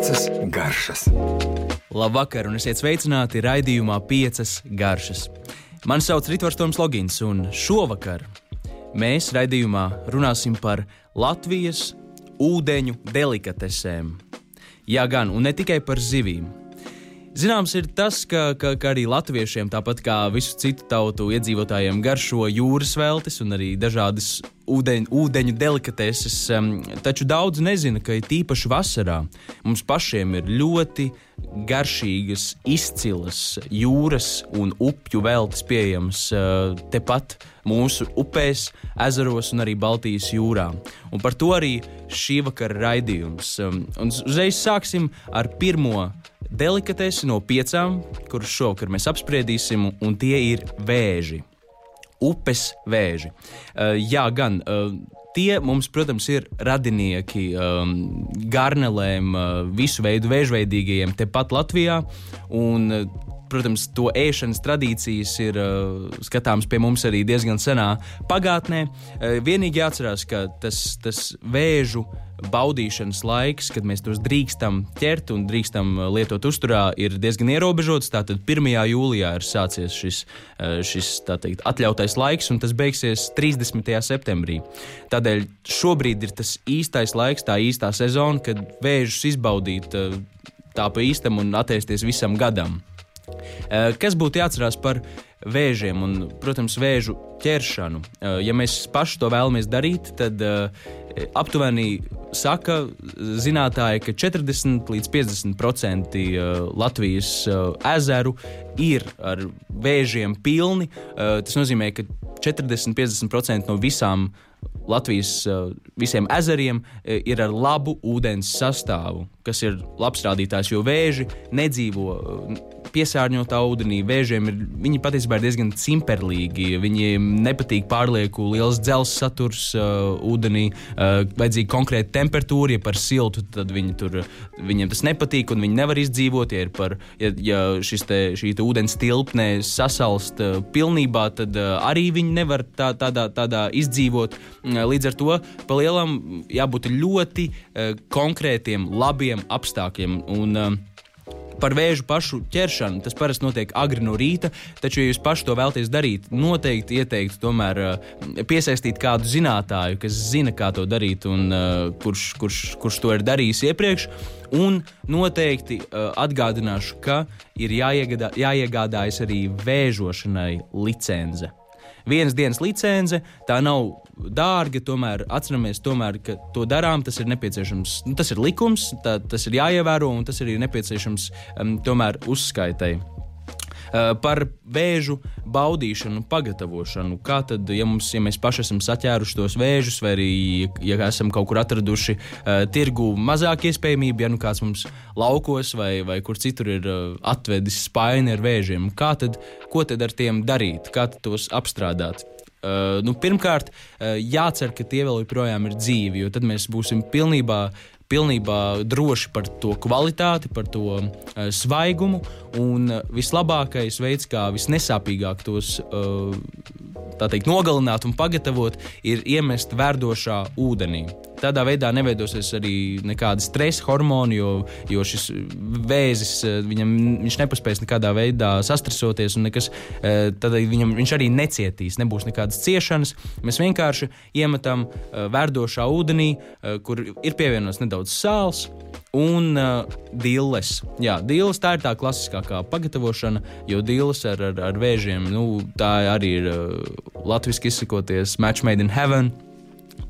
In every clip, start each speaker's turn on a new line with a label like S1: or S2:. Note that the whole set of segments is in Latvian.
S1: Piecas garšas.
S2: Labvakar, un esiet sveicināti raidījumā Piecas garšas. Mani sauc Ritvars Toms Logins, un šovakar mēs raidījumā runāsim par Latvijas ūdeņu delikatesēm. Jā, gan, un ne tikai par zivīm. Zināms, ir tas, ka, ka, ka arī latviešiem, tāpat kā visu citu tautu iedzīvotājiem, garšo jūras veltes un arī dažādas ūdeņ, ūdeņu delikateses. Taču daudz nezina, ka tīpaši vasarā mums pašiem ir ļoti garšīgas, izcilas jūras un upju veltes pieejamas eh, tepat mūsu upēs, ezeros un arī Baltijas jūrā. Un par to arī šī vakara raidījums. Un uzreiz sāksim ar pirmo delikatesi no piecām, kuras šovakar mēs apspriedīsim, un tie ir vēži. Upes vēži. Uh, jā, gan. Uh, Tie mums, protams, ir radinieki um, garnelēm, uh, visu veidu vēžveidīgajiem tepat Latvijā. Un, uh, protams, to ēšanas tradīcijas ir uh, skatāmas pie mums arī diezgan senā pagātnē. Uh, vienīgi jāatcerās, ka tas, tas vēžu baudīšanas laiks, kad mēs tos drīkstam ķert un drīkstam uh, lietot uzturā, ir diezgan ierobežots. Tātad 1. jūlijā ir sācies šis, šis teikt, atļautais laiks, un tas beigsies 30. septembrī. Tādēļ šobrīd ir tas īstais laiks, tā īstā sezona, kad vēžus izbaudīt tā pa īstam un attiekties visam gadam. Eh, kas būtu jāatcerās par vēžiem un, protams, vēžu ķeršanu? Eh, ja mēs paši to vēlamies darīt, tad eh, aptuveni saka zinātāji, ka 40 līdz 50% Latvijas ezeru ir ar vēžiem pilni. Tas nozīmē, ka 40-50% no visām Latvijas visiem ezeriem ir ar labu ūdens sastāvu, kas ir labs rādītājs, jo vēži nedzīvo piesārņotā ūdenī. Vēžiem ir, viņi patiesībā ir diezgan cimperlīgi. Viņiem nepatīk pārlieku liels dzelzs saturs uh, ūdenī, uh, vajadzīga konkrēta temperatūra. Ja par siltu, tad viņi tur, viņiem tas nepatīk un viņi nevar izdzīvot. Ja, par, ja, ja te, šī te ūdens tilpne sasalst uh, pilnībā, tad uh, arī viņi nevar tā, tādā, tādā izdzīvot. Uh, līdz ar to pa lielam jābūt ļoti uh, konkrētiem, labiem apstākļiem. Un, uh, Par vēžu pašu ķeršanu tas parasti notiek agri no rīta, taču, ja jūs paši to vēlaties darīt, noteikti ieteiktu tomēr uh, piesaistīt kādu zinātāju, kas zina, kā to darīt un uh, kurš, kurš, kurš to ir darījis iepriekš. Un noteikti uh, atgādināšu, ka ir jāiegādā, jāiegādājas arī vēžošanai licence vienas dienas licence. Tā nav dārga, tomēr atceramies, tomēr, ka to darām. Tas ir nepieciešams, nu, tas ir likums, tā, tas ir jāievēro un tas ir nepieciešams um, tomēr uzskaitai. Eh, par vēžu baudīšanu, pagatavošanu. Kā tad, ja, mums, ja mēs paši esam saķēruši tos vēžus, vai arī ja esam kaut kur atraduši uh, tirgu mazāk iespējamību, ja nu kāds mums laukos vai, vai kur citur ir uh, atvedis spaini ar vēžiem, kā tad, ko tad ar tiem darīt, kā tos apstrādāt? Uh, nu, pirmkārt, uh, jācer, ka tie vēl joprojām ir dzīvi, jo tad mēs būsim pilnībā pilnībā droši par to kvalitāti, par to uh, svaigumu. Un uh, vislabākais veids, kā visnesāpīgāk tos uh, teikt, nogalināt un pagatavot, ir iemest verdošā ūdenī. Tādā veidā neveidosies arī nekāda stresa hormoni, jo, jo šis vēzis viņam, viņš nepaspēs nekādā veidā sastresoties, un nekas, tad viņam, viņš arī necietīs, nebūs nekādas ciešanas. Mēs vienkārši iemetam verdošā ūdenī, kur ir pievienots nedaudz sāls un uh, dīles. Jā, dīles tā ir tā klasiskākā pagatavošana, jo dīles ar, ar, ar vēžiem, nu, tā arī ir uh, latviešu izsakoties match made in heaven.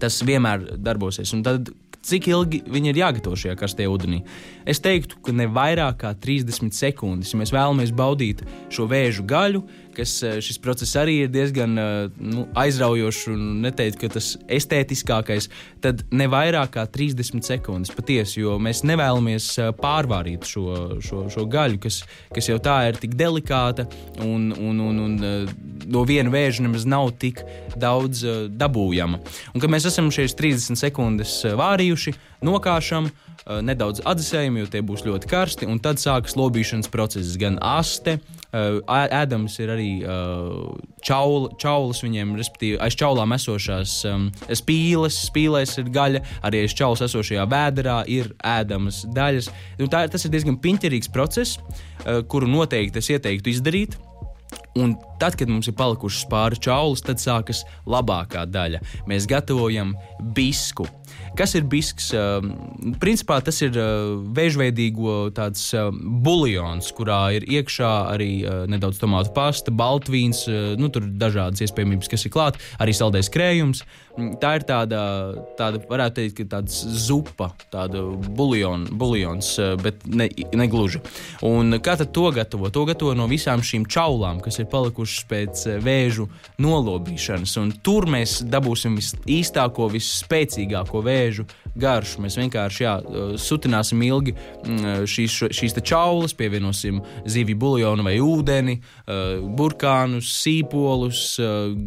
S2: Tas vienmēr darbosies. Un tad, cik ilgi viņi ir jāgatavo šajā karstajā ūdenī? Es teiktu, ka ne vairāk kā 30 sekundes. Ja mēs vēlamies baudīt šo vēžu gaļu, kas eh, šis process arī ir diezgan eh, nu, aizraujošs un neteiktu, ka tas estētiskākais, tad ne vairāk kā 30 sekundes patiesi, jo mēs nevēlamies eh, pārvārīt šo, šo, šo gaļu, kas, kas jau tā ir tik delikāta un, un, un, un no viena vēža nemaz nav tik daudz dabūjama. Un kad mēs esam šīs 30 sekundes vārījuši, nokāšam, nedaudz atdzesējam, jo tie būs ļoti karsti, un tad sākas lobīšanas process. Gan aste, ēdams ir arī čaula, čaulas viņiem, respektīvi aiz čaulām esošās spīles, spīlēs ir gaļa, arī aiz čaulas esošajā vēderā ir ēdamas daļas. Nu, tā, tas ir diezgan piņķerīgs process, kuru noteikti es ieteiktu izdarīt. Un tad, kad mums ir palikušas pāri čaulas, tad sākas labākā daļa. Mēs gatavojam bisku. Kas ir bisks? Principā tas ir vēžveidīgo tāds buļļons, kurā ir iekšā arī nedaudz tomātu pasta, baltvīns, nu, tur dažādas iespējamības, kas ir klāt, arī saldējs krējums. Tā ir tāda, tāda varētu teikt, tāds zupa, tāda buļļons, bet ne, ne gluži. Un kā tad to gatavo? To gatavo no visām šīm čaulām, kas ir palikušas pēc vēžu nolobīšanas. Tur mēs dabūsim visīstāko, visspēcīgāko vēžu garšu. Mēs vienkārši jā, sutināsim ilgi šīs, šīs čaulas, pievienosim zivju buļļonu vai ūdeni, burkānus, sīpolus,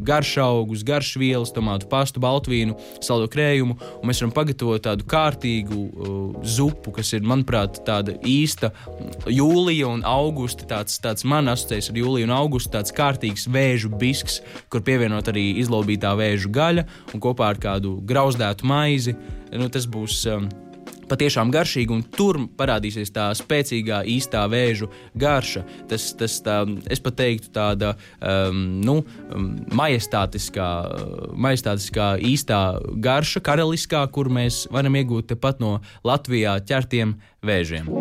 S2: garšaugus, garšvielas, tomātu pastu, baltvīnu, saldo krējumu. Mēs varam pagatavot tādu kārtīgu zupu, kas ir, manuprāt, tāda īsta jūlija un augusta. Tāds, tāds man asociējas ar jūliju un augustu, tāds kārtīgs vēžu bisks, kur pievienot arī izlobītā vēža gaļa un kopā ar kādu grauzdētu maizi nu, tas būs. Um, patiešām garšīgi, un tur parādīsies tā spēcīgā īstā vēža garša. Tas, tas tā, es pat teiktu, tāda um, nu, um, majestātiskā, majestātiskā īstā garša, karaliskā, kur mēs varam iegūt tepat no Latvijā ķertiem vēžiem.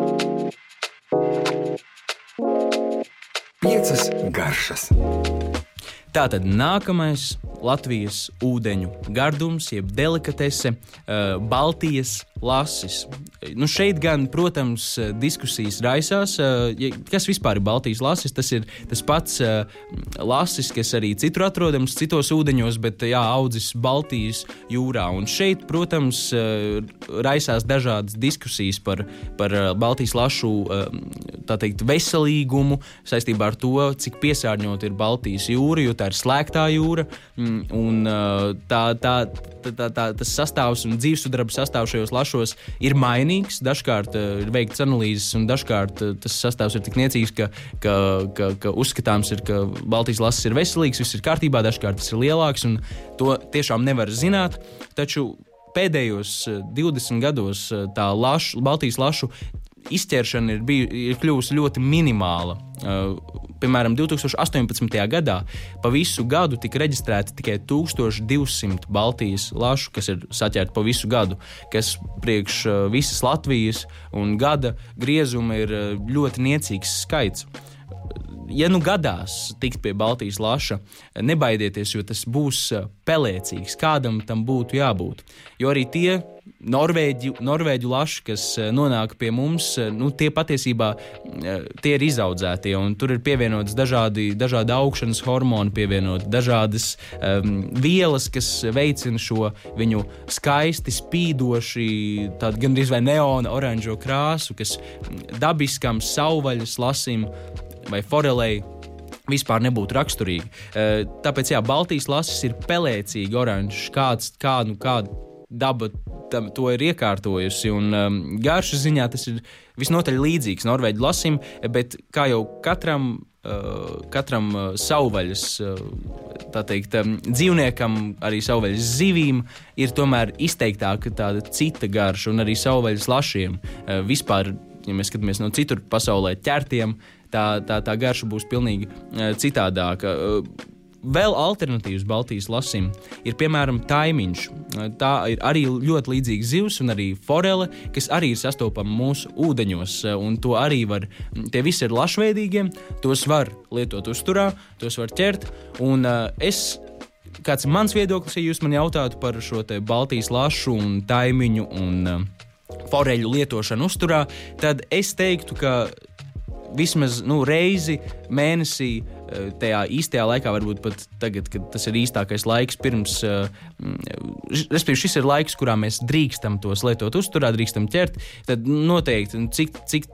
S2: Piecas garšas. Tātad nākamais Latvijas ūdeņu gardums, jeb delikatese, uh, Baltijas lasis. Nu, šeit gan, protams, diskusijas raisās, kas vispār ir Baltijas lasis. Tas ir tas pats lasis, kas arī citur atrodams, citos ūdeņos, bet jā, audzis Baltijas jūrā. Un šeit, protams, raisās dažādas diskusijas par, par Baltijas lašu teikt, veselīgumu saistībā ar to, cik piesārņota ir Baltijas jūra, jo tā ir slēgtā jūra. Mm, un tā, tā, tā, tā, tā, tas sastāvs un dzīvesudraba sastāvs šajos lašos ir mainīgs. Dažkārt ir veikts analīzes, un dažkārt tas sastāvs ir tik niecīgs, ka, ka, ka, ka uzskatāms ir, ka Baltijas lasis ir veselīgs, viss ir kārtībā, dažkārt tas ir lielāks, un to tiešām nevar zināt. Taču pēdējos 20 gados tā lašu, Baltijas lašu izķeršana ir, biju, ir kļuvusi ļoti minimāla. Uh, piemēram, 2018. gadā pa visu gadu tika reģistrēti tikai 1200 Baltijas lašu, kas ir saķerti pa visu gadu, kas priekš uh, visas Latvijas un gada griezuma ir uh, ļoti niecīgs skaits ja nu gadās tikt pie Baltijas laša, nebaidieties, jo tas būs pelēcīgs. Kādam tam būtu jābūt? Jo arī tie Norvēģi, Norvēģu laši, kas eh, nonāk pie mums, eh, nu, tie patiesībā eh, tie ir izaudzētie, tur ir pievienotas dažādi, dažādi augšanas hormoni, pievienot dažādas um, vielas, kas veicina šo viņu skaisti spīdoši, tādu gandrīz vai neona oranžo krāsu, kas dabiskam savvaļas lasim vai forelei vispār nebūtu raksturīgi. Tāpēc, jā, Baltijas lasis ir pelēcīgi oranžs, kāds, kā, nu, kāda daba tam, to ir iekārtojusi. Un, um, garšas ziņā tas ir visnotaļ līdzīgs norvēģu lasim, bet kā jau katram. Uh, katram uh, savvaļas uh, teikt, um, dzīvniekam, arī savvaļas zivīm, ir tomēr izteiktāka tāda cita garša, un arī savvaļas lašiem. Uh, vispār, ja mēs skatāmies no citur pasaulē, ķertiem, tā, tā, tā garša būs pilnīgi uh, citādāka. Vēl alternatīvas Baltijas lasim ir piemēram taimiņš. Tā ir arī ļoti līdzīga zivs un arī forele, kas arī ir sastopama mūsu ūdeņos. To arī var, tie visi ir lašveidīgie, tos var lietot uzturā, tos var ķert. Un uh, es kāds ir mans viedoklis, ja jūs man jautātu par šo Baltijas lašu un taimiņu un uh, foreļu lietošanu uzturā, tad es teiktu, ka vismaz nu, reizi mēnesī eh, tajā īstajā laikā, varbūt pat tagad, kad tas ir īstākais laiks pirms, uh, respektīvi, šis ir laiks, kurā mēs drīkstam tos lietot uzturā, drīkstam ķert, tad noteikti, cik, cik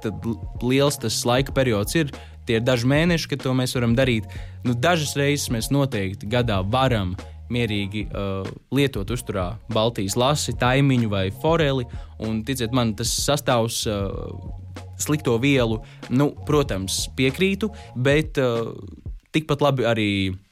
S2: liels tas laika periods ir, tie ir daži mēneši, kad to mēs varam darīt. Nu, dažas reizes mēs noteikti gadā varam mierīgi uh, lietot uzturā Baltijas lasi, taimiņu vai foreli. Un, ticiet man, tas sastāvs. Uh, Slikto vielu, nu, protams, piekrītu, bet uh, tikpat labi arī Uh,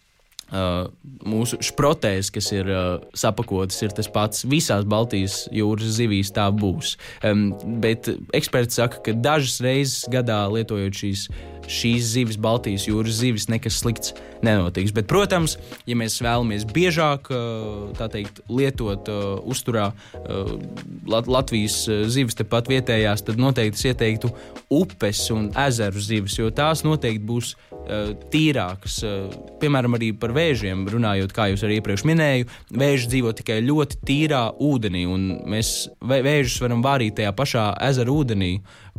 S2: mūsu šprotēs, kas ir uh, sapakotas, ir tas pats. Visās Baltijas jūras zivīs tā būs. Um, bet eksperti saka, ka dažas reizes gadā lietojot šīs, šīs zivis, Baltijas jūras zivis, nekas slikts nenotiks. Bet, protams, ja mēs vēlamies biežāk uh, teikt, lietot uh, uzturā uh, Lat Latvijas zivis, tepat vietējās, tad noteikti es ieteiktu upes un ezeru zivis, jo tās noteikti būs uh, tīrākas. Uh, piemēram, arī par vēžiem runājot, kā jūs arī iepriekš minēju, vēži dzīvo tikai ļoti tīrā ūdenī, un mēs vēžus varam vārīt tajā pašā ezera ūdenī,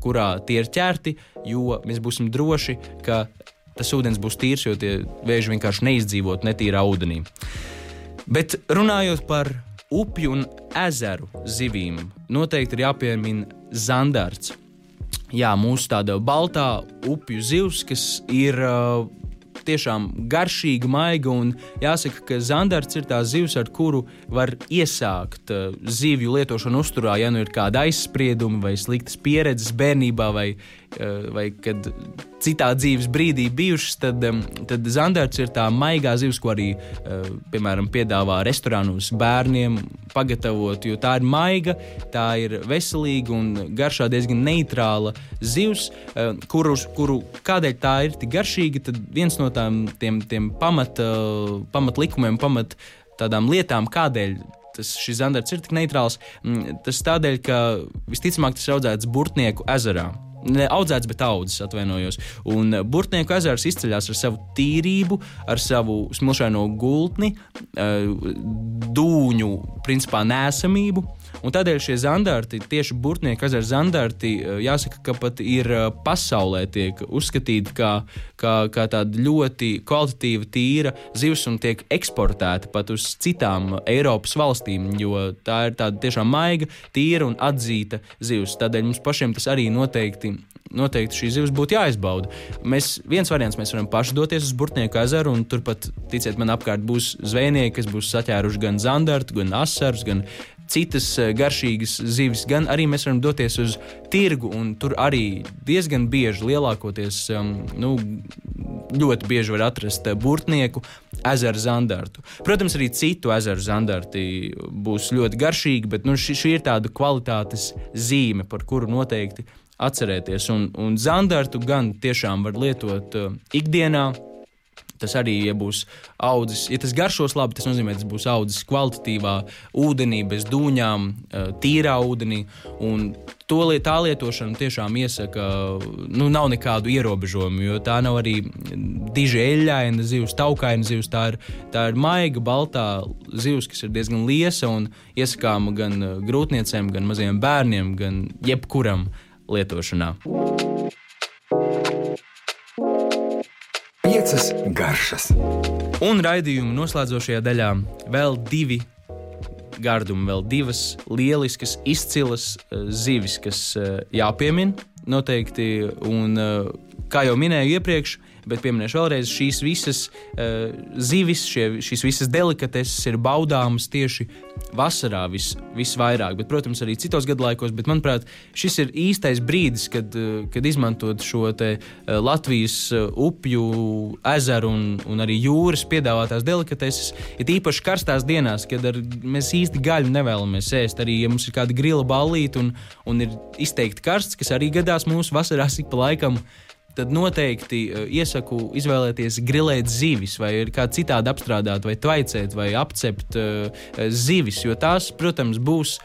S2: kurā tie ir ķerti, jo mēs būsim droši, ka tas ūdens būs tīrs, jo tie vēži vienkārši neizdzīvot netīrā ūdenī. Bet runājot par upju un ezeru zivīm, noteikti ir jāpiemina zandarts. Jā, mūsu tāda baltā upju zivs, kas ir uh, tiešām garšīga, maiga. Jāsaka, ka zandarts ir tā zivs, ar kuru var iesākt uh, zivju lietošanu uzturā, ja nu ir kāda aizsprieduma vai sliktas pieredzes bērnībā vai Eh, vai kad citā dzīves brīdī bijušas, tad, tad zandarts ir tā maigā zivs, ko arī, eh, piemēram, piedāvā restorānos bērniem pagatavot, jo tā ir maiga, tā ir veselīga un garšā diezgan neitrāla zivs, eh, kuru, kuru kādēļ tā ir tik garšīga, tad viens no tām tiem, tiem pamat, pamat likumiem, pamat tādām lietām, kādēļ tas, šis zandarts ir tik neitrāls, mm, tas tādēļ, ka visticamāk tas ir audzēts Burtnieku ezerā ne audzēts, bet audzis, atvainojos. Un Burtnieku ezers izceļas ar savu tīrību, ar savu smilšaino gultni, eh, dūņu, principā, nēsamību. Un tādēļ šie zandarti, tieši burtnieki ezera zandarti, eh, jāsaka, ka pat ir pasaulē tiek uzskatīti kā, kā, kā tāda ļoti kvalitatīva, tīra zivs un tiek eksportēta pat uz citām Eiropas valstīm, jo tā ir tāda tiešām maiga, tīra un atzīta zivs. Tādēļ mums pašiem tas arī noteikti noteikti šī zivs būtu jāizbauda. Mēs, viens variants, mēs varam paši doties uz Burtnieku ezeru, un turpat, ticiet man, apkārt būs zvejnieki, kas būs saķēruši gan zandartu, gan asarus, gan citas eh, garšīgas zivis, gan arī mēs varam doties uz tirgu, tur arī diezgan bieži, lielākoties, um, nu, ļoti bieži var atrast eh, burtnieku ezeru zandartu. Protams, arī citu ezeru zandarti būs ļoti garšīgi, bet nu, šī, šī ir tāda kvalitātes zīme, par kuru noteikti atcerēties. Un, un zandartu gan tiešām var lietot uh, ikdienā, Tas arī, ja būs audzis, ja tas garšos labi, tas nozīmē, ka tas būs audzis kvalitatīvā ūdenī, bez dūņām, eh, tīrā ūdenī. To liet, tā lietošana tiešām iesaka, nu, nav nekādu ierobežojumu, jo tā nav arī diži eļļaina zivs, taukaina zivs. Tā ir, tā ir maiga, baltā zivs, kas ir diezgan liesa un iesakāma gan eh, grūtniecēm, gan maziem bērniem, gan jebkuram lietošanā.
S1: Piecas garšas.
S2: Un raidījuma noslēdzošajā daļā vēl divi gardumi, vēl divas lieliskas, izcilas uh, zivis, kas uh, jāpiemina noteikti. Un, uh, kā jau minēju iepriekš, bet pieminēšu vēlreiz, šīs visas uh, zivis, šie, šīs visas delikateses ir baudāmas tieši vasarā vis, visvairāk, bet, protams, arī citos gadlaikos. Bet, manuprāt, šis ir īstais brīdis, kad, uh, kad izmantot šo te, uh, Latvijas uh, upju, ezeru un, un arī jūras piedāvātās delikateses, ir īpaši karstās dienās, kad ar, mēs īsti gaļu nevēlamies ēst. Arī, ja mums ir kāda grila ballīte un, un ir izteikti karsts, kas arī gadās mūsu vasarās ik pa laikam tad noteikti uh, iesaku izvēlēties grilēt zivis, vai kādā citādi apstrādāt, vai tvaicēt, vai apcept uh, zivis, jo tās, protams, būs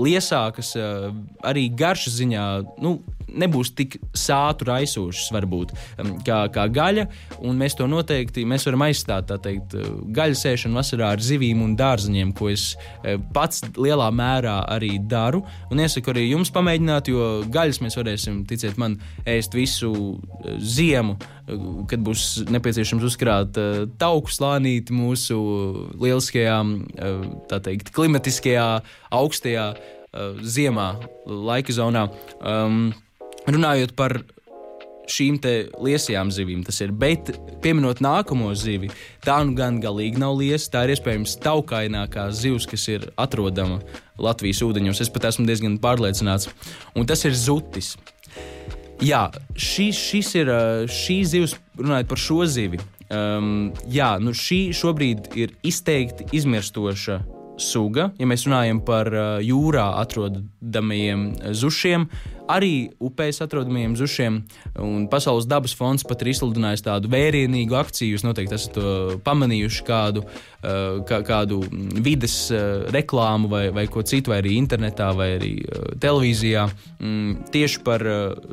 S2: liesākas, uh, arī garšas ziņā. Nu, nebūs tik sātu raisošas, varbūt, um, kā, kā gaļa. Mēs to noteikti mēs varam aizstāt. Teikt, uh, gaļas ēšanu vasarā ar zivīm un dārziņiem, ko es uh, pats lielā mērā arī daru. Un iesaku arī jums pamēģināt, jo gaļas mēs varēsim, ticiet man, ēst visu uh, ziemu. Kad būs nepieciešams uzkrāt tauku slānīti mūsu lieliskajā, uh, tā teikt, klimatiskajā, augstajā ziemā, laika zonā. Um, Runājot par šīm liesajām zivīm tas ir. Bet, pieminot nākamo zivi, tā nu gan galīgi nav liesa. Tā ir iespējams taukainākā zivs, kas ir atrodama Latvijas ūdeņos. Es pat esmu diezgan pārliecināts. Un tas ir zutis. Jā, šis, šis ir šī zivs, runājot par šo zivi. Um, jā, nu šī šobrīd ir izteikti izmirstoša suga, ja mēs runājam par uh, jūrā atrodamajiem zušiem, arī upēs atrodamajiem zušiem. Pasaules dabas fonds pat ir izsludinājis tādu vērienīgu akciju. Jūs noteikti esat pamanījuši kādu, uh, kā, kādu vides uh, reklāmu vai, vai ko citu, vai arī internetā, vai arī televīzijā mm, tieši par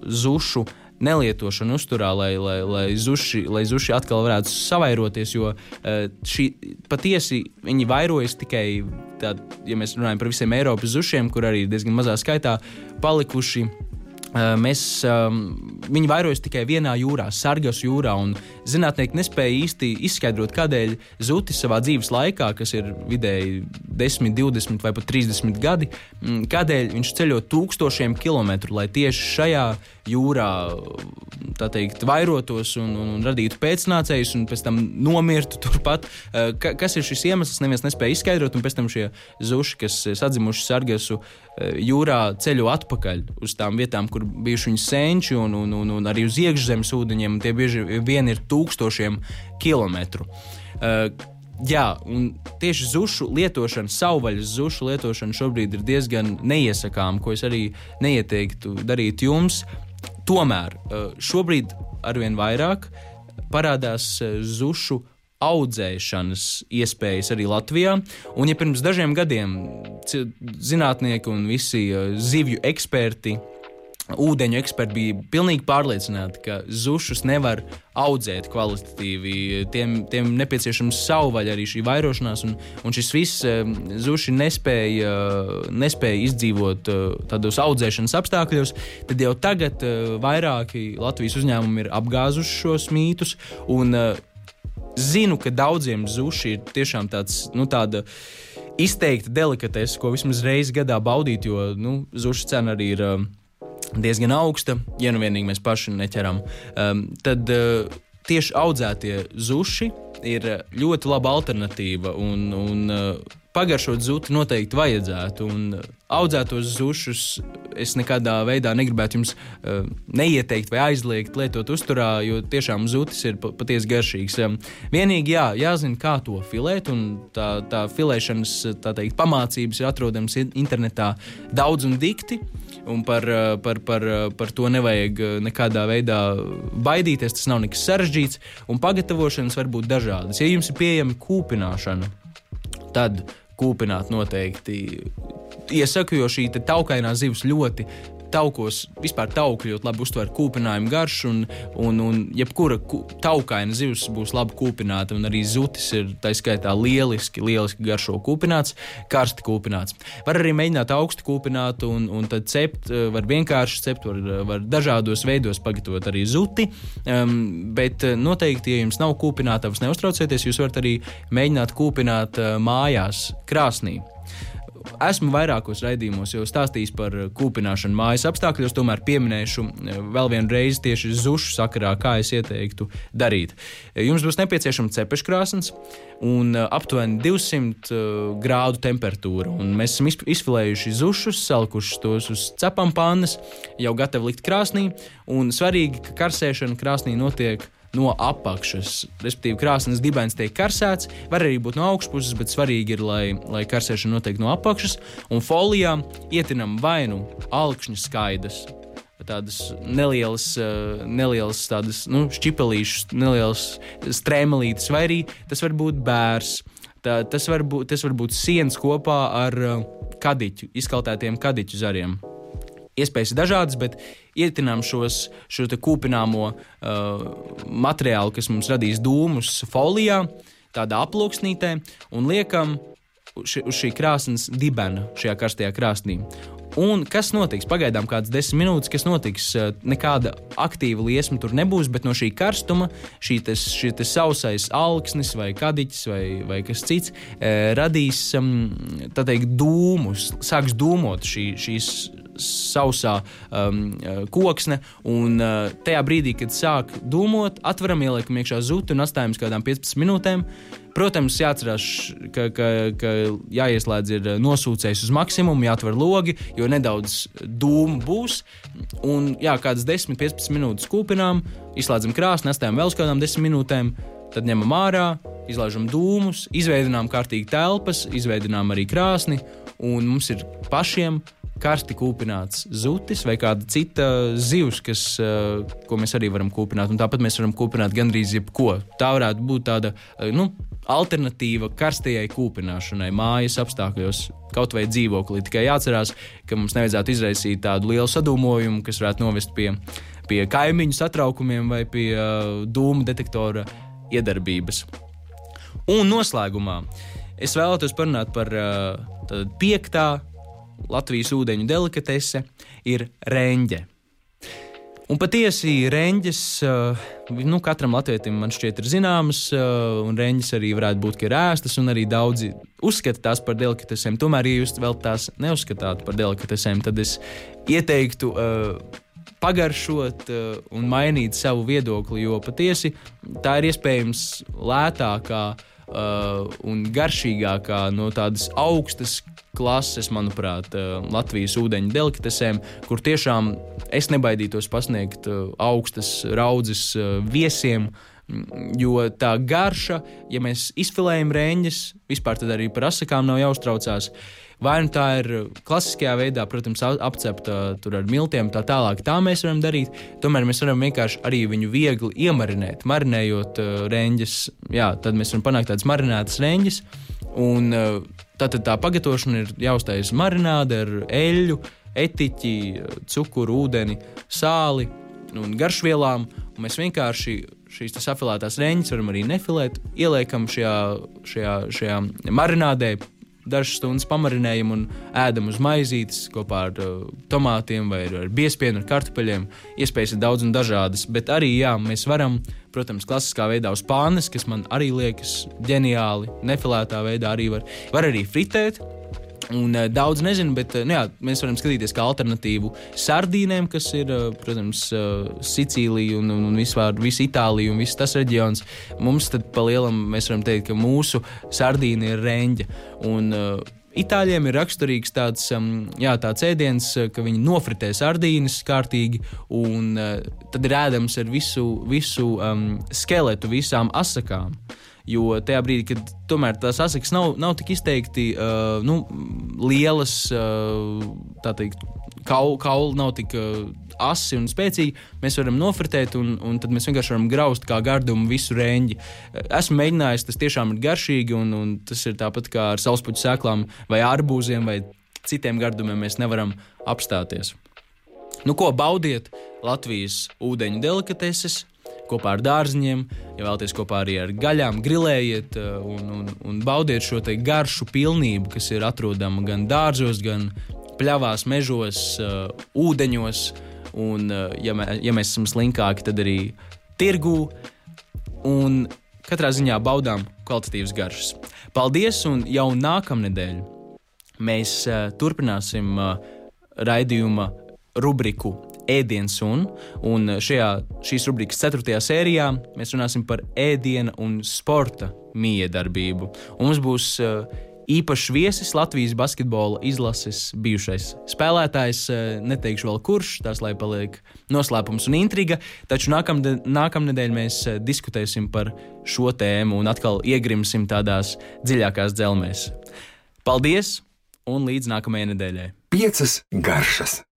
S2: zušu nelietošanu uzturā, lai, lai, lai, zuši, lai zuši atkal varētu savairoties, jo eh, šī patiesi viņi vairojas tikai tad, ja mēs runājam par visiem Eiropas zušiem, kur arī diezgan mazā skaitā palikuši Mēs, viņi vairojas tikai vienā jūrā, Sargas jūrā. Zinātnieki nespēja īsti izskaidrot, kādēļ zutis savā dzīves laikā, kas ir vidēji 10, 20 vai pat 30 gadi, kādēļ viņš ceļo tūkstošiem kilometru, lai tieši šajā jūrā teikt, vairotos un, un, un radītu pēcnācējus, un pēc tam nomirtu turpat. Ka, kas ir šis iemesls, neviens nespēja izskaidrot, un pēc tam šie zuši, kas sadzimuši Sargasu jūrā, ceļo atpakaļ uz tām vietām, kur bijuši viņu senči un, un, un, un arī uz iekšzemes ūdeņiem. Tie bieži vien ir tūkstošiem kilometru. Uh, Jā, un tieši zušu lietošana, savvaļas zušu lietošana šobrīd ir diezgan neiesakāma, ko es arī neieteiktu darīt jums. Tomēr uh, šobrīd arvien vairāk parādās zušu audzēšanas iespējas arī Latvijā. Un, ja pirms dažiem gadiem zinātnieki un visi zivju eksperti ūdeņu eksperti bija pilnīgi pārliecināti, ka zušus nevar audzēt kvalitatīvi. Tiem, tiem nepieciešams savvaļa arī šī vairošanās, un, un šis viss eh, zuši nespēja, nespēja izdzīvot eh, tādos audzēšanas apstākļos. Tad jau tagad eh, vairāki Latvijas uzņēmumi ir apgāzuši šos mītus. Un, Zinu, ka daudziem zuši ir tiešām tāds, nu, tāda izteikta delikatese, ko vismaz reizi gadā baudīt, jo nu, zušu cena arī ir uh, diezgan augsta, ja nu vienīgi mēs paši neķeram. Um, tad uh, tieši audzētie zuši ir ļoti laba alternatīva. Un, un, uh, Pagaršot zuti noteikti vajadzētu, un audzētos zušus es nekādā veidā negribētu jums uh, neieteikt vai aizliegt lietot uzturā, jo tiešām zutis ir patiesi garšīgs. Um, vienīgi jā, jāzina, kā to filēt, un tā, tā filēšanas tā teikt, pamācības ir atrodamas internetā daudz un dikti. Un par, uh, par, par, uh, par to nevajag uh, nekādā veidā baidīties. Tas nav nekas sarežģīts, un pagatavošanas var būt dažādas. Ja jums ir pieejama kūpināšana, tad kūpināt noteikti. Iesaku, jo šī taukainā zivs ļoti taukos vispār tauki ļoti labi uztver kūpinājumu garšu, un, un, un jebkura taukaina zivs būs labi kūpināta, un arī zutis ir tā skaitā lieliski, lieliski garšo kūpināts, karsti kūpināts. Var arī mēģināt augstu kūpināt, un, un tad cept, eh, var vienkārši cept, var, var dažādos veidos pagatavot arī zuti, um, bet eh, noteikti, ja jums nav kūpinātavas, neuztraucieties, jūs varat arī mēģināt kūpināt mājās krāsnī. Esmu vairākos raidījumos jau stāstījis par kūpināšanu mājas apstākļos, tomēr pieminēšu eh, vēl vienu reizi tieši zušu sakarā, kā es ieteiktu darīt. Jums būs nepieciešama cepeškrāsnes un eh, aptuveni 200 eh, grādu temperatūra. Un mēs esam izfilējuši zušus, salikuši tos uz cepam pannas, jau gatavi likt krāsnī. Un svarīgi, ka karsēšana krāsnī notiek no apakšas. Respektīvi, krāsnes dibens tiek karsēts, var arī būt no augšpuses, bet svarīgi ir, lai, lai karsēšana notiek no apakšas. Un folijā ietinam vai nu alkšņa skaidrs. Tādas nelielas, eh, nelielas tādas, nu, šķipelīšas, nelielas strēmelītes, vai arī tas var būt bērs. Tā, tas, var būt, tas var būt sienas kopā ar uh, kadiķu, izkaltētiem kadiķu zariem iespējas ir dažādas, bet ietinām šos, šo kūpināmo uh, materiālu, kas mums radīs dūmus folijā, tādā aploksnītē, un liekam uz šī krāsnes dibena šajā karstajā krāsnī. Un kas notiks? Pagaidām kādas desmit minūtes, kas notiks. Uh, nekāda aktīva liesma tur nebūs, bet no šī karstuma šī tas, šī tas sausais alksnis vai kadiķis vai, vai kas cits eh, radīs um, teikt, dūmus, sāks dūmot šī, šīs sausā um, koksne. Un uh, tajā brīdī, kad sāk dūmot, atveram, ieliekam iekšā zutu un atstājam uz kādām 15 minūtēm. Protams, jāatcerās, ka, ka, ka jāieslēdz ir nosūcējs uz maksimumu, jāatver logi, jo nedaudz dūmu būs. Un jā, kādas 10, 15 minūtes kūpinām, izslēdzam krāsni, nestājam vēl uz kādām 10 minūtēm, tad ņemam ārā, izlaižam dūmus, izveidojam kārtīgi telpas, izveidojam arī krāsni, un mums ir pašiem karsti kūpināts zutis vai kāda cita zivs, kas, uh, ko mēs arī varam kūpināt. Un tāpat mēs varam kūpināt gandrīz jebko. Tā varētu būt tāda uh, nu, alternatīva karstajai kūpināšanai mājas apstākļos, kaut vai dzīvoklī. Tikai jāatcerās, ka mums nevajadzētu izraisīt tādu lielu sadūmojumu, kas varētu novest pie, pie kaimiņu satraukumiem vai pie uh, dūmu detektora iedarbības. Un noslēgumā es vēlētos parunāt par uh, piektā Latvijas ūdeņu delikatese ir reņģe. Un patiesi reņģis, uh, nu, katram latvietim man šķiet ir zināmas, uh, un reņģis arī varētu būt, ka ir ēstas, un arī daudzi uzskata tās par delikatesēm. Tomēr, ja jūs vēl tās neuzskatāt par delikatesēm, tad es ieteiktu uh, pagaršot uh, un mainīt savu viedokli, jo patiesi tā ir iespējams lētākā uh, un garšīgākā no tādas augstas klases, manuprāt, uh, Latvijas ūdeņu delikatesēm, kur tiešām es nebaidītos pasniegt uh, augstas raudzes uh, viesiem. Jo tā garša, ja mēs izfilējam rēņģis, vispār tad arī par asakām nav jāuztraucās. Vai nu tā ir klasiskajā veidā, protams, apcepta ar miltiem, tā tālāk, tā mēs varam darīt. Tomēr mēs varam vienkārši arī viņu viegli iemarinēt, marinējot reņģis. Jā, tad mēs varam panākt tādas marinētas reņģis. Un, tātad tā pagatavošana ir jāuztais marināde ar eļļu, etiķi, cukuru, ūdeni, sāli un garšvielām. Un mēs vienkārši šīs afilētās reņģis varam arī nefilēt, ieliekam šajā, šajā, šajā marinādē, dažas stundas pamarinējam un ēdam uz maizītes kopā ar uh, tomātiem vai ar biespienu, ar kartupeļiem. Iespējas ir daudz un dažādas, bet arī jā, mēs varam, protams, klasiskā veidā uz pānes, kas man arī liekas ģeniāli, nefilētā veidā arī var, var arī fritēt. Un, uh, daudz nezinu, bet uh, nu, jā, mēs varam skatīties kā alternatīvu sardīnēm, kas ir, uh, protams, uh, Sicīlija un, un, un vispār visa Itālija un viss tas reģions. Mums tad pa lielam mēs varam teikt, ka mūsu sardīna ir reņģa. Un, uh, Itāļiem ir raksturīgs tāds, um, jā, tāds ēdiens, ka viņi nofritē sardīnas kārtīgi, un tad ir ēdams ar visu, visu um, skeletu, visām asakām. Uh, Jo tajā brīdī, kad tomēr tās asakas nav, nav tik izteikti uh, nu, lielas, uh, tā teikt, kauli kaul nav tik uh, asi un spēcīgi, mēs varam nofritēt, un, un tad mēs vienkārši varam graust kā gardumu visu rēņģi. Esmu mēģinājis, tas tiešām ir garšīgi, un, un tas ir tāpat kā ar sauspuķu sēklām vai arbūziem vai citiem gardumiem mēs nevaram apstāties. Nu, ko baudiet Latvijas ūdeņu delikateses, kopā ar dārziņiem, ja vēlaties kopā arī ar gaļām, grilējiet uh, un, un, un baudiet šo garšu pilnību, kas ir atrodama gan dārzos, gan pļavās, mežos, uh, ūdeņos. Un, uh, ja, mē, ja mēs esam slinkāki, tad arī tirgū. Un katrā ziņā baudām kvalitatīvas garšas. Paldies! Un jau nākamnedēļ mēs uh, turpināsim uh, raidījuma rubriku ēdiens un, un šajā, šīs rubrikas ceturtajā sērijā mēs runāsim par ēdienu un sporta miedarbību. Un mums būs uh, īpašs viesis Latvijas basketbola izlases bijušais spēlētājs. Uh, neteikšu vēl kurš, tas lai paliek noslēpums un intriga, taču nākamnedēļ, nākamnedēļ mēs uh, diskutēsim par šo tēmu un atkal iegrimsim tādās dziļākās dzelmēs. Paldies un līdz nākamajai nedēļai!
S1: Piecas garšas!